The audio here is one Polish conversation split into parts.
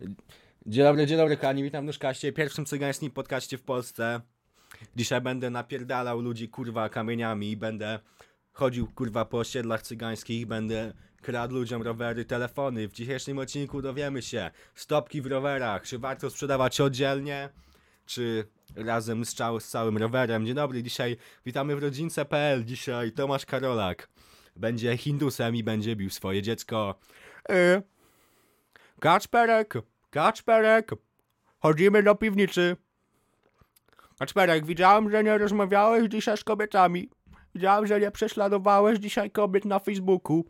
Dzień dobry, dzień dobry, kochani, witam w Nóżkaście, pierwszym cygańskim podcaście w Polsce. Dzisiaj będę napierdalał ludzi, kurwa, kamieniami, będę chodził, kurwa, po osiedlach cygańskich, będę kradł ludziom rowery, telefony. W dzisiejszym odcinku dowiemy się, stopki w rowerach, czy warto sprzedawać oddzielnie, czy razem z, cał- z całym rowerem. Dzień dobry, dzisiaj witamy w rodzince.pl, dzisiaj Tomasz Karolak będzie hindusem i będzie bił swoje dziecko. Yy. Kacperek, Kacperek, chodzimy do piwnicy. Kacperek, widziałem, że nie rozmawiałeś dzisiaj z kobietami. Widziałem, że nie prześladowałeś dzisiaj kobiet na Facebooku.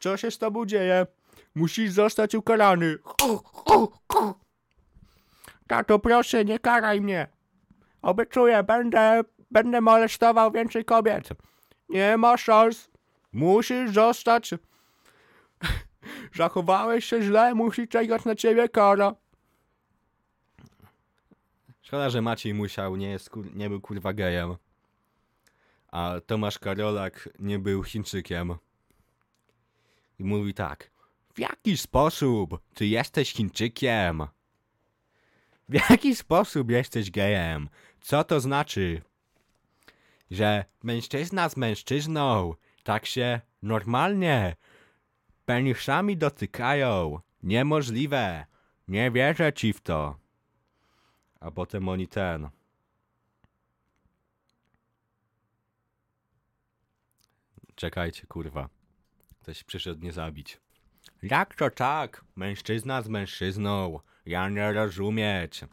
Co się z tobą dzieje? Musisz zostać ukarany. Tato, proszę, nie karaj mnie. Obiecuję, będę, będę molestował więcej kobiet. Nie ma szans. Musisz zostać. Zachowałeś się źle, musi czekać na ciebie kara. Szkoda, że Maciej Musiał nie, jest, nie był kurwa gejem. A Tomasz Karolak nie był Chińczykiem. I mówi tak. W jaki sposób ty jesteś Chińczykiem? W jaki sposób jesteś gejem? Co to znaczy? Że mężczyzna z mężczyzną tak się normalnie penisami dotykają. Niemożliwe. Nie wierzę ci w to. A potem oni ten. Czekajcie, kurwa. Ktoś przyszedł mnie zabić. Jak to tak? Mężczyzna z mężczyzną. Ja nie rozumieć.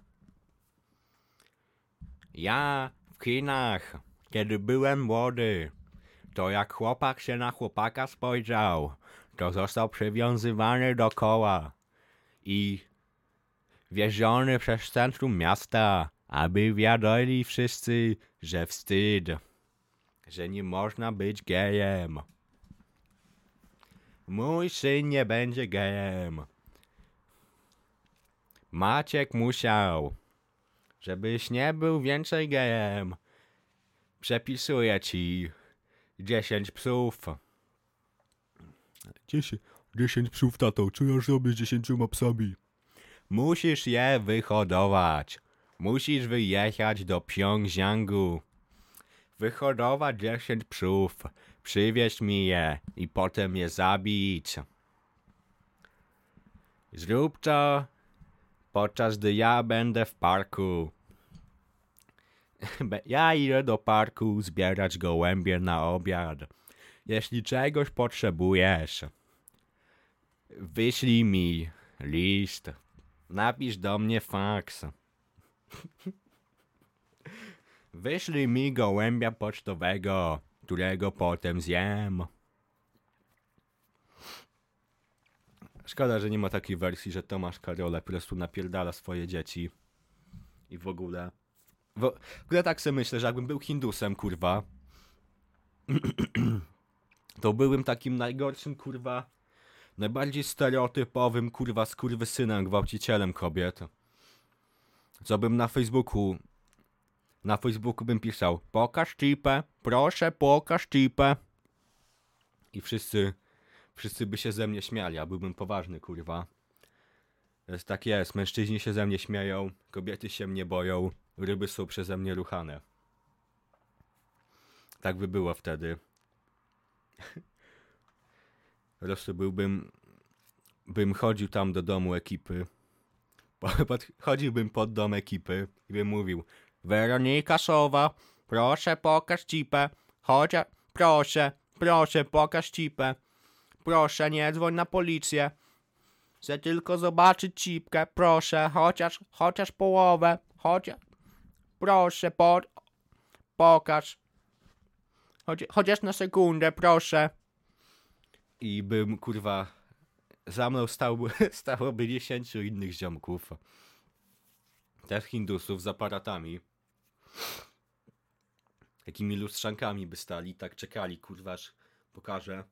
Ja w Chinach, kiedy byłem młody, to jak chłopak się na chłopaka spojrzał, to został przywiązywany do koła i wieziony przez centrum miasta, aby wiadomi wszyscy, że wstyd, że nie można być gejem. Mój syn nie będzie gejem. Maciek musiał. Żebyś nie był więcej gejem. Przepisuję ci 10 psów. 10, 10 psów, tato. Co ja zrobię z 10 psami? Musisz je wyhodować. Musisz wyjechać do Pjongjangu. Wyhodować 10 psów. Przywieźć mi je i potem je zabić. Zrób to, podczas gdy ja będę w parku. Ja idę do parku zbierać gołębie na obiad. Jeśli czegoś potrzebujesz, wyślij mi list. Napisz do mnie faks. Wyślij mi gołębia pocztowego, którego potem zjem. Szkoda, że nie ma takiej wersji, że Tomasz Karole po prostu napierdala swoje dzieci. I w ogóle. W w ogóle tak sobie myślę, że jakbym był Hindusem, kurwa. to byłbym takim najgorszym, kurwa. Najbardziej stereotypowym, kurwa, skurwysynem, gwałcicielem kobiet. Co bym na Facebooku... Na Facebooku bym pisał Pokaż cipę, proszę pokaż cipę. I wszyscy... Wszyscy by się ze mnie śmiali, a byłbym poważny, kurwa. Jest tak jest, mężczyźni się ze mnie śmieją, kobiety się mnie boją, ryby są przeze mnie ruchane. Tak by było wtedy. Po prostu byłbym... Bym chodził tam do domu ekipy. Chodziłbym pod dom ekipy i bym mówił Weronika Sowa, proszę pokaż cipę. Chodź, proszę, proszę pokaż cipę. Proszę, nie dzwoń na policję. Chcę tylko zobaczyć cipkę, proszę, chociaż, chociaż połowę, chociaż, proszę, po, pokaż. Choć, chociaż na sekundę, proszę. I bym, kurwa, za mną stałoby dziesięciu innych ziomków. Też Hindusów z aparatami. Jakimi lustrzankami by stali, tak czekali, kurwa, aż pokażę.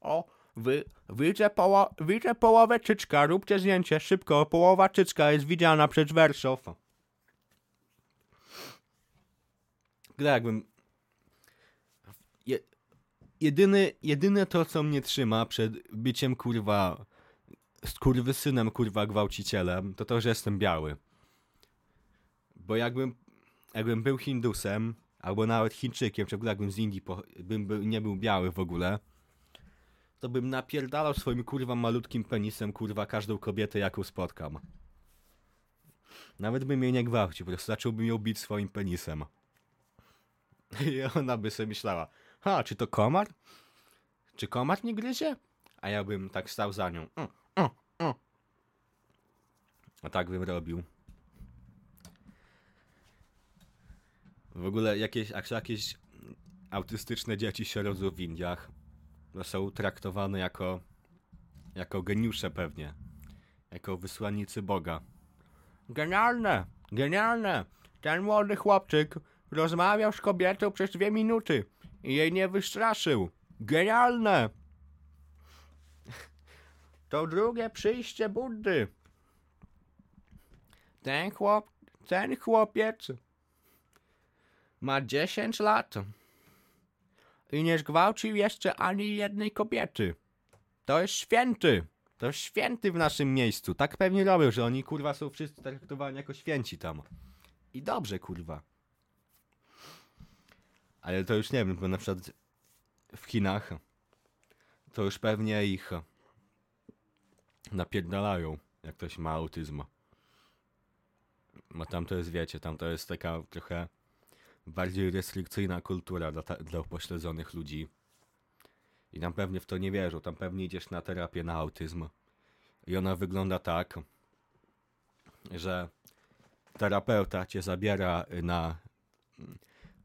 O, wy, widzę, poło, widzę połowę czyczka, róbcie zdjęcie, szybko, połowa czyczka jest widziana przez Wersow. Gra jakbym... Je, jedyny, jedyne to, co mnie trzyma przed byciem, kurwa, skurwysynem, kurwa, gwałcicielem, to to, że jestem biały. Bo jakbym, jakbym był Hindusem, albo nawet Chińczykiem, czy jakbym z Indii po, bym był, nie był biały w ogóle, to bym napierdalał swoim kurwa malutkim penisem kurwa każdą kobietę jaką spotkam. Nawet bym jej nie gwałcił, po prostu zacząłbym ją bić swoim penisem. I ona by sobie myślała, ha, czy to komar? Czy komar nie gryzie? A ja bym tak stał za nią. Mm, mm, mm. A tak bym robił. W ogóle jakieś, jak jakieś autystyczne dzieci się rodzą w Indiach, to są traktowane jako, jako geniusze pewnie. Jako wysłannicy Boga. Genialne! Genialne! Ten młody chłopczyk rozmawiał z kobietą przez dwie minuty i jej nie wystraszył. Genialne! To drugie przyjście Buddy. Ten chłop, ten chłopiec ma 10 lat i nie zgwałcił jeszcze ani jednej kobiety. To jest święty. To jest święty w naszym miejscu. Tak pewnie robią, że oni kurwa są wszyscy traktowani jako święci tam. I dobrze kurwa. Ale to już nie wiem, bo na przykład w Chinach to już pewnie ich napierdalają, jak ktoś ma autyzm. Bo tam to jest, wiecie, tam to jest taka trochę bardziej restrykcyjna kultura dla, dla upośledzonych ludzi. I tam pewnie w to nie wierzą, tam pewnie idziesz na terapię na autyzm. I ona wygląda tak, że terapeuta cię zabiera na.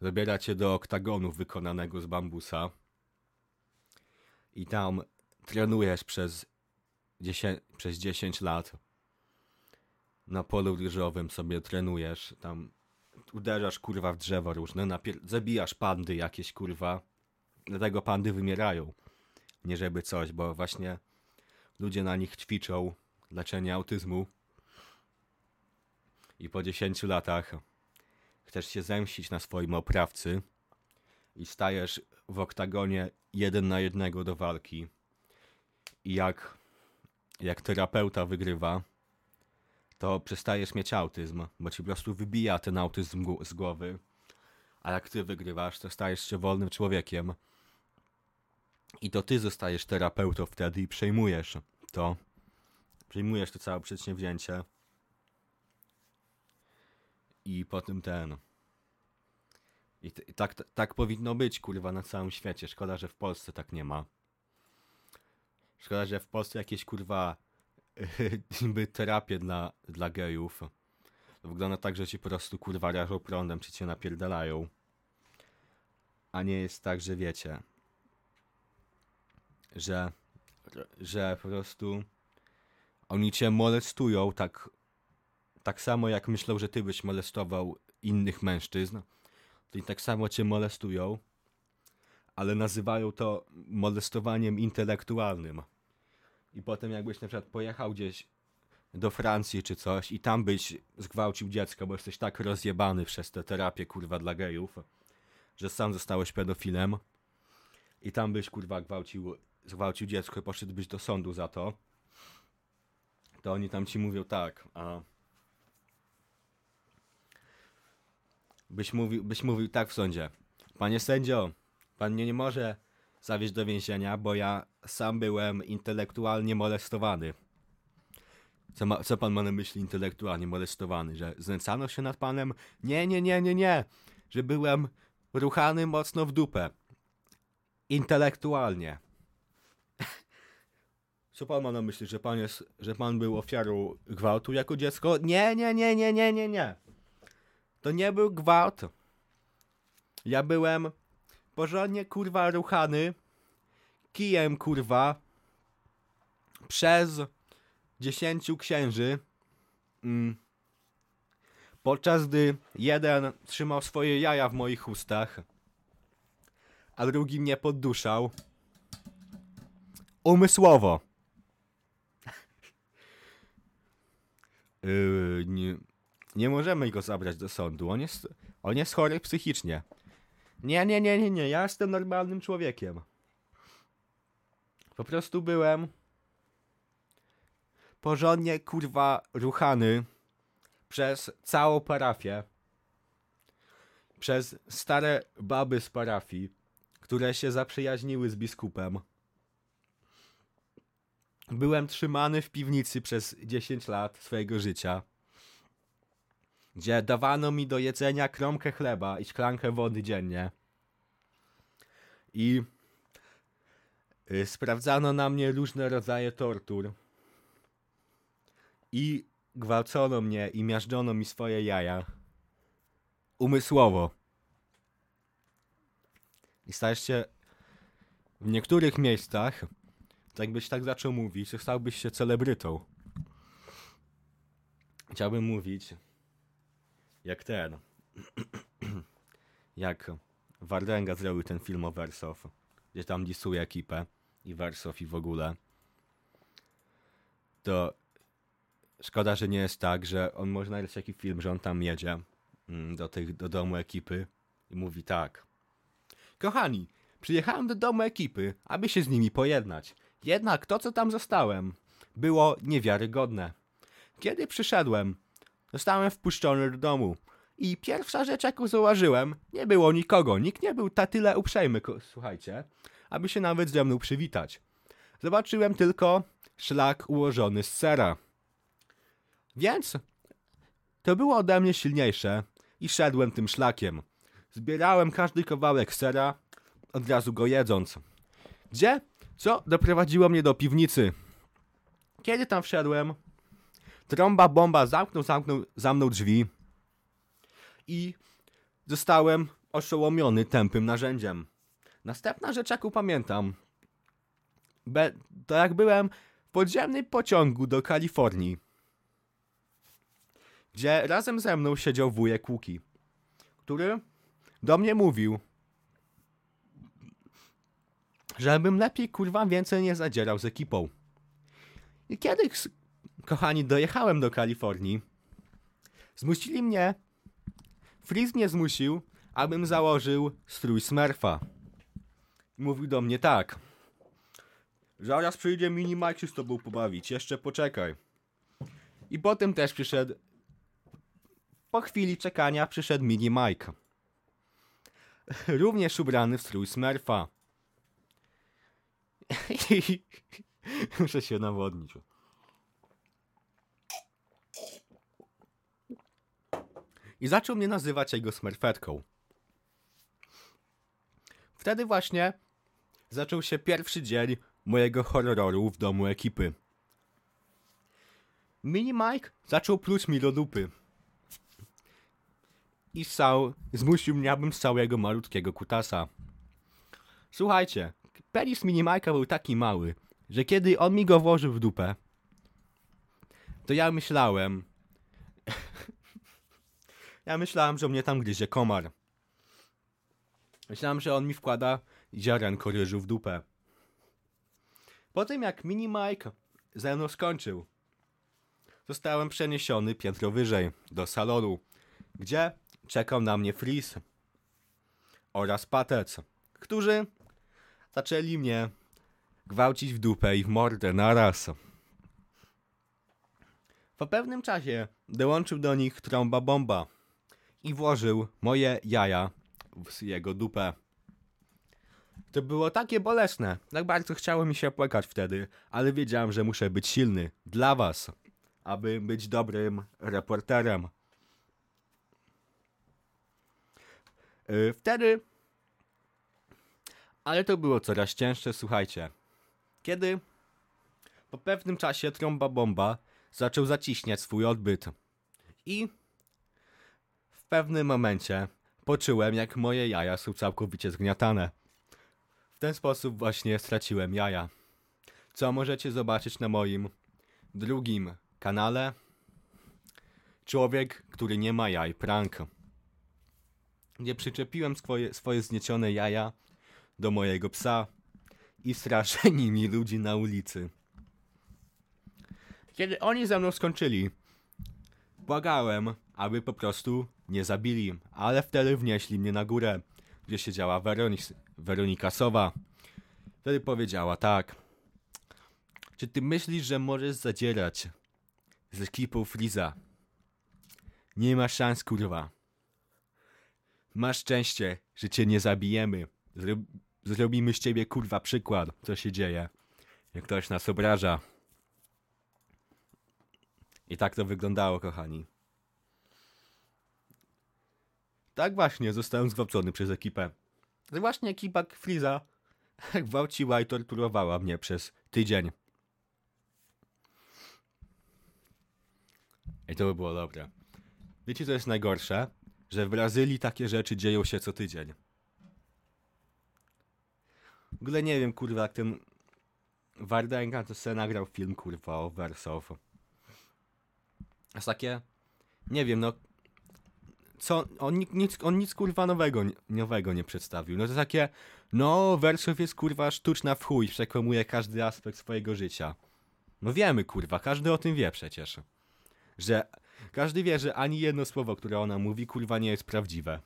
Zabiera cię do oktagonu wykonanego z bambusa. I tam trenujesz przez 10, przez 10 lat. Na polu ryżowym sobie trenujesz. Tam uderzasz kurwa w drzewo różne, napier- zabijasz pandy jakieś kurwa. Dlatego pandy wymierają. Nie żeby coś, bo właśnie ludzie na nich ćwiczą leczenie autyzmu. I po 10 latach chcesz się zemścić na swoim oprawcy i stajesz w oktagonie jeden na jednego do walki. I jak, jak terapeuta wygrywa, to przestajesz mieć autyzm, bo ci po prostu wybija ten autyzm z głowy. A jak ty wygrywasz, to stajesz się wolnym człowiekiem. I to ty zostajesz terapeutą wtedy i przejmujesz to. Przejmujesz to całe przedsięwzięcie. I potem ten. I, i tak, t- tak powinno być, kurwa, na całym świecie. Szkoda, że w Polsce tak nie ma. Szkoda, że w Polsce jakieś, kurwa, niby terapię dla, dla gejów. Wygląda tak, że ci po prostu, kurwa, rażą prądem, czy cię napierdalają. A nie jest tak, że wiecie, że, że po prostu oni cię molestują tak, tak samo jak myślą, że ty byś molestował innych mężczyzn. To i tak samo cię molestują, ale nazywają to molestowaniem intelektualnym. I potem jakbyś na przykład pojechał gdzieś do Francji czy coś i tam byś zgwałcił dziecko, bo jesteś tak rozjebany przez tę terapię kurwa dla gejów, że sam zostałeś pedofilem i tam byś kurwa gwałcił, zgwałcił dziecko i poszedłbyś do sądu za to, to oni tam ci mówią tak, a byś mówił, byś mówił tak w sądzie. Panie sędzio, pan mnie nie może zawieźć do więzienia, bo ja sam byłem intelektualnie molestowany. Co, ma, co pan ma na myśli intelektualnie molestowany? Że znęcano się nad panem? Nie, nie, nie, nie, nie. Że byłem ruchany mocno w dupę. Intelektualnie. Co pan ma na myśli, że pan jest, że pan był ofiarą gwałtu jako dziecko? Nie, nie, nie, nie, nie, nie, nie. To nie był gwałt. Ja byłem porządnie kurwa ruchany kijem kurwa przez dziesięciu księży. Mm. Podczas gdy jeden trzymał swoje jaja w moich ustach, a drugi mnie podduszał. Umysłowo. Yy, nie, nie możemy go zabrać do sądu. On jest, on jest chory psychicznie. Nie, nie, nie, nie, nie. Ja jestem normalnym człowiekiem. Po prostu byłem. porządnie kurwa ruchany przez całą parafię, przez stare baby z parafii, które się zaprzyjaźniły z biskupem. Byłem trzymany w piwnicy przez 10 lat swojego życia, gdzie dawano mi do jedzenia kromkę chleba i szklankę wody dziennie. I y, sprawdzano na mnie różne rodzaje tortur. I gwałcono mnie i miażdżono mi swoje jaja. Umysłowo. I stałeś się w niektórych miejscach, to jakbyś tak zaczął mówić, stałbyś się celebrytą. Chciałbym mówić jak ten. jak Wardenga zrobił ten film o Wersow, gdzie tam disuje ekipę i Wersow i w ogóle. To szkoda, że nie jest tak, że on może nagrać taki film, że on tam jedzie mm, do, tych, do domu ekipy i mówi tak. Kochani, przyjechałem do domu ekipy, aby się z nimi pojednać. Jednak to, co tam zostałem, było niewiarygodne. Kiedy przyszedłem, zostałem wpuszczony do domu. I pierwsza rzecz, jaką zauważyłem, nie było nikogo. Nikt nie był na tyle uprzejmy, słuchajcie, aby się nawet ze mną przywitać. Zobaczyłem tylko szlak ułożony z sera. Więc to było ode mnie silniejsze i szedłem tym szlakiem. Zbierałem każdy kawałek sera, od razu go jedząc. Gdzie? Co doprowadziło mnie do piwnicy? Kiedy tam wszedłem, trąba bomba zamknął, zamknął za mną drzwi i zostałem oszołomiony tępym narzędziem. Następna rzecz, jaką pamiętam, be, to jak byłem w podziemnym pociągu do Kalifornii, gdzie razem ze mną siedział wujek Łuki, który do mnie mówił, żebym lepiej kurwa więcej nie zadzierał z ekipą. I kiedy, kochani, dojechałem do Kalifornii, zmusili mnie, Freeze mnie zmusił, abym założył strój Smurfa. Mówił do mnie tak. Zaraz przyjdzie mini Mike się z tobą pobawić, jeszcze poczekaj. I potem też przyszedł, po chwili czekania przyszedł mini Mike. Również ubrany w strój Smurfa. Muszę się nawodnić. I zaczął mnie nazywać jego smerfetką. Wtedy właśnie zaczął się pierwszy dzień mojego horroru w domu ekipy. Mini Mike zaczął pluć mi do dupy. I ssał, zmusił mnie, abym ssał jego malutkiego kutasa. Słuchajcie, penis Mini Mike'a był taki mały, że kiedy on mi go włożył w dupę, to ja myślałem, ja myślałem, że mnie tam gryzie komar. Myślałem, że on mi wkłada ziarenko ryżu w dupę. Po tym jak Mini Mike ze mną skończył, zostałem przeniesiony piętro wyżej, do salonu, gdzie czekał na mnie Freeze oraz Patec, którzy zaczęli mnie gwałcić w dupę i w mordę naraz. Po pewnym czasie dołączył do nich trąba bomba i włożył moje jaja w jego dupę. To było takie bolesne. Tak bardzo chciało mi się płakać wtedy, ale wiedziałem, że muszę być silny dla was, aby być dobrym reporterem. Yy, Wtedy. Ale to było coraz cięższe, słuchajcie. Kiedy po pewnym czasie trąba bomba zaczął zaciśniać swój odbyt. I pewnym momencie poczułem, jak moje jaja są całkowicie zgniatane. W ten sposób właśnie straciłem jaja. Co możecie zobaczyć na moim drugim kanale? Człowiek, który nie ma jaj, prank. Gdzie przyczepiłem swoje, swoje zniecione jaja do mojego psa i straszę nimi ludzi na ulicy. Kiedy oni ze mną skończyli, błagałem, aby po prostu nie zabili, ale wtedy wnieśli mnie na górę, gdzie siedziała Weronik, Weronika Sowa. Wtedy powiedziała tak. Czy ty myślisz, że możesz zadzierać z ekipą Freeza? Nie ma szans, kurwa. Masz szczęście, że cię nie zabijemy. Zro zrobimy z ciebie, kurwa, przykład, co się dzieje. Jak ktoś nas obraża. I tak to wyglądało, kochani. Tak właśnie zostałem zgwałcony przez ekipę. Właśnie ekipa Freeza gwałciła i torturowała mnie przez tydzień. I to by było dobre. Wiecie, co jest najgorsze? Że w Brazylii takie rzeczy dzieją się co tydzień. W ogóle nie wiem, kurwa, jak ten Wardenga to sobie nagrał film, kurwa, o Wersow. Jest takie... Nie wiem, no... Co? On nic, on nic kurwa nowego, nowego nie przedstawił. No to takie... No, Wersow jest kurwa sztuczna w chuj, przekłamuje każdy aspekt swojego życia. No wiemy, kurwa, każdy o tym wie przecież. Że każdy wie, że ani jedno słowo, które ona mówi, kurwa, nie jest prawdziwe.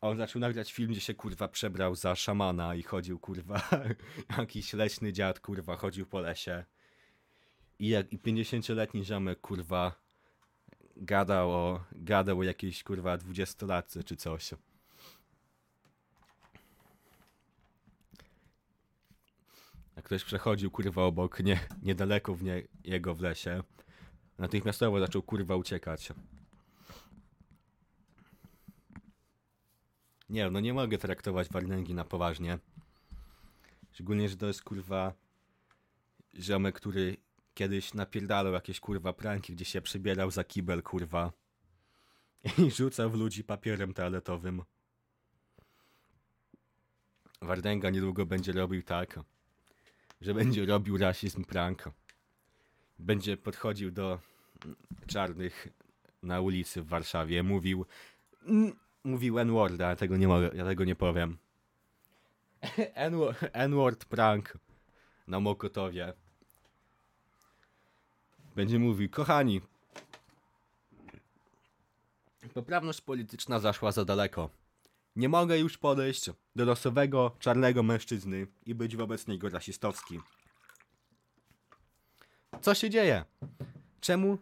On zaczął nagrać film, gdzie się kurwa przebrał za szamana i chodził kurwa, jakiś leśny dziad kurwa chodził po lesie. I jak i 50-letni ziomek kurwa gadał o, gadał o jakiejś kurwa 20-latce czy coś. Jak ktoś przechodził kurwa obok nie, niedaleko w nie, jego w lesie, natychmiastowo zaczął kurwa uciekać. Nie, no nie mogę traktować Warnęgi na poważnie. Szczególnie, że to jest kurwa ziomek, który kiedyś napierdalał jakieś kurwa pranki, gdzie się przybierał za kibel kurwa i rzucał w ludzi papierem toaletowym. Wardęga niedługo będzie robił tak, że będzie robił rasizm prank. Będzie podchodził do czarnych na ulicy w Warszawie, mówił "Mm, mówił N-word, ale tego nie mogę, ja tego nie powiem. N-word prank na Mokotowie. Będzie mówił, kochani, poprawność polityczna zaszła za daleko. Nie mogę już podejść do losowego, czarnego mężczyzny i być wobec niego rasistowski. Co się dzieje? Czemu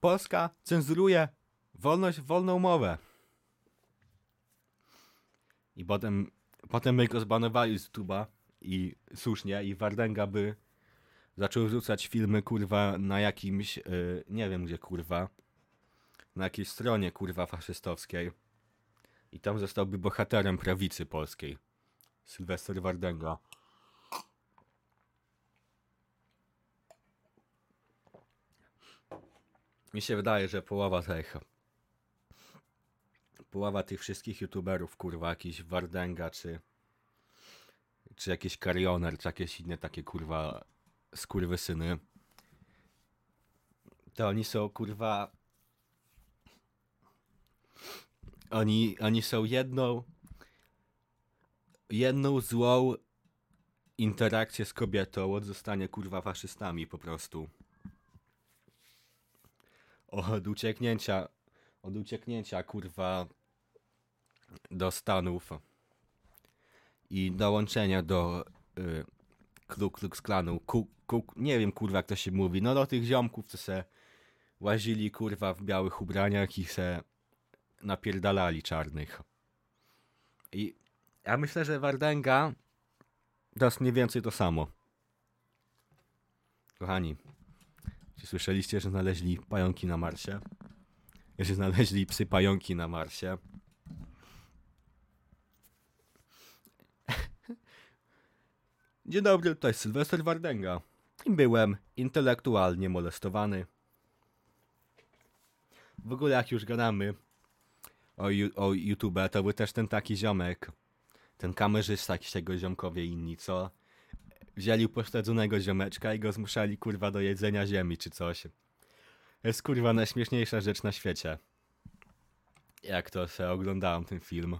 Polska cenzuruje wolność, wolną mowę? I potem, potem by go zbanowali z YouTube'a i słusznie, i Wardenga by zaczął wrzucać filmy, kurwa, na jakimś, yy, nie wiem gdzie, kurwa, na jakiejś stronie, kurwa, faszystowskiej. I tam zostałby bohaterem prawicy polskiej. Sylwester Wardenga. Mi się wydaje, że połowa tych połowa tych wszystkich youtuberów, kurwa, jakiś Wardenga, czy czy jakiś Karioner, czy jakieś inne takie, kurwa, skurwysyny, to oni są, kurwa, oni, oni są jedną jedną złą interakcję z kobietą od zostania, kurwa, faszystami po prostu. Od ucieknięcia, od ucieknięcia, kurwa, do Stanów i dołączenia do y, Ku Klux Klanu. Ku, ku, nie wiem, kurwa, jak to się mówi. No do tych ziomków, co se łazili, kurwa, w białych ubraniach i se napierdalali czarnych. I ja myślę, że Wardenga to jest mniej więcej to samo. Kochani, czy słyszeliście, że znaleźli pająki na Marsie? Że znaleźli psy pająki na Marsie? Dzień dobry, jest Sylwester Wardenga. I byłem intelektualnie molestowany. W ogóle jak już gadamy o, o YouTube, to był też ten taki ziomek, ten kamerzysta, jakiś tego ziomkowie inni, co wzięli pośledzonego ziomeczka i go zmuszali kurwa do jedzenia ziemi czy coś. Jest kurwa najśmieszniejsza rzecz na świecie. Jak to se oglądałem ten film.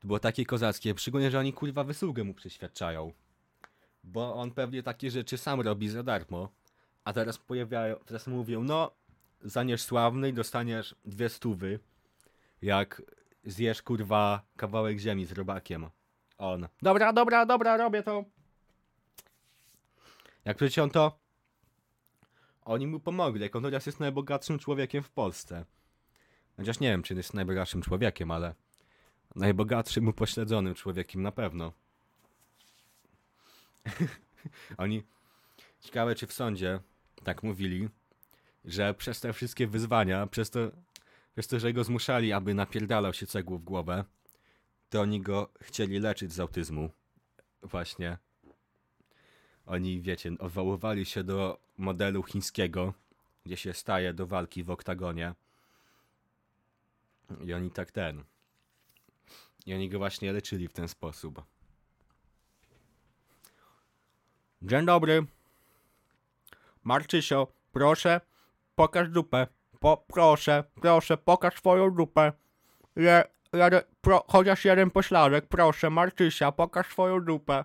To było takie kozackie, szczególnie, że oni kurwa wysługę mu przyświadczają. Bo on pewnie takie rzeczy sam robi za darmo. A teraz pojawiają, teraz mówią, no, zaniesz sławny i dostaniesz dwie stówy. Jak zjesz kurwa kawałek ziemi z robakiem. On. Dobra, dobra, dobra, robię to. Jak przecież on to... Oni mu pomogli, jak on teraz jest najbogatszym człowiekiem w Polsce. Chociaż nie wiem, czy jest najbogatszym człowiekiem, ale najbogatszym upośledzonym człowiekiem na pewno. Oni... Ciekawe, czy w sądzie tak mówili, że przez te wszystkie wyzwania, przez to, przez to, że go zmuszali, aby napierdalał się cegłą w głowę, to oni go chcieli leczyć z autyzmu. Właśnie. Oni, wiecie, odwoływali się do modelu chińskiego, gdzie się staje do walki w oktagonie. I oni tak ten. I oni go właśnie leczyli w ten sposób. Dzień dobry. Marczysio, proszę, pokaż dupę. Po, proszę, proszę, pokaż swoją dupę. Je, jeden, pro, chociaż jeden pośladek, proszę, Marczysia, pokaż swoją dupę.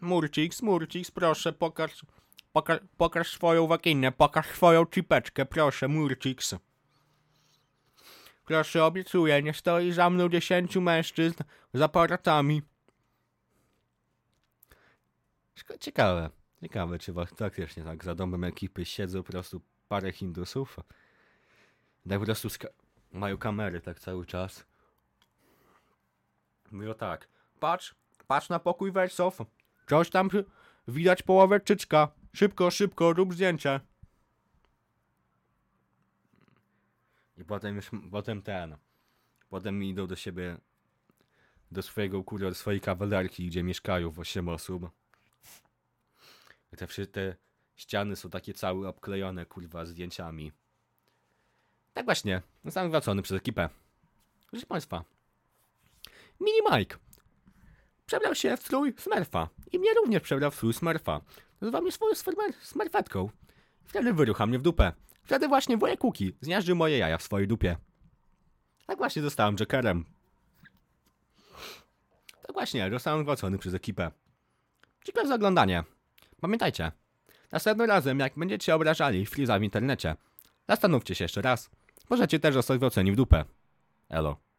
Murciks, Murciks, proszę, pokaż, pokaż, pokaż swoją waginę, pokaż swoją cipeczkę, proszę, Murciks. Proszę, obiecuję, nie stoi za mną dziesięciu mężczyzn z aparatami. Ciekawe, ciekawe, czy faktycznie tak za domem ekipy siedzą po prostu parę Hindusów. Tak po prostu mają kamery tak cały czas. Mówią tak, patrz, patrz na pokój wersów. Coś tam widać połowę czyczka. Szybko, szybko, rób zdjęcie. I potem już, potem ten, potem idą do siebie, do swojego, kurwa, do swojej kawalerki, gdzie mieszkają w 8 osób. I te, te ściany są takie całe obklejone, kurwa, zdjęciami. Tak właśnie, zostałem zwracony przez ekipę. Proszę Państwa, Mini Mike przebrał się w strój Smurfa i mnie również przebrał w strój Smurfa. Nazywa mnie swoją smermer- smerfetką. Wtedy wyrucha mnie w dupę. Wtedy właśnie wujek zmiażdżył moje jaja w swojej dupie. Tak właśnie zostałem Jokerem. Tak właśnie, zostałem gwałcony przez ekipę. Dziękuję za oglądanie. Pamiętajcie, następnym razem jak będziecie obrażali Freeza w internecie, zastanówcie się jeszcze raz. Możecie też zostać gwałceni w dupę. Elo.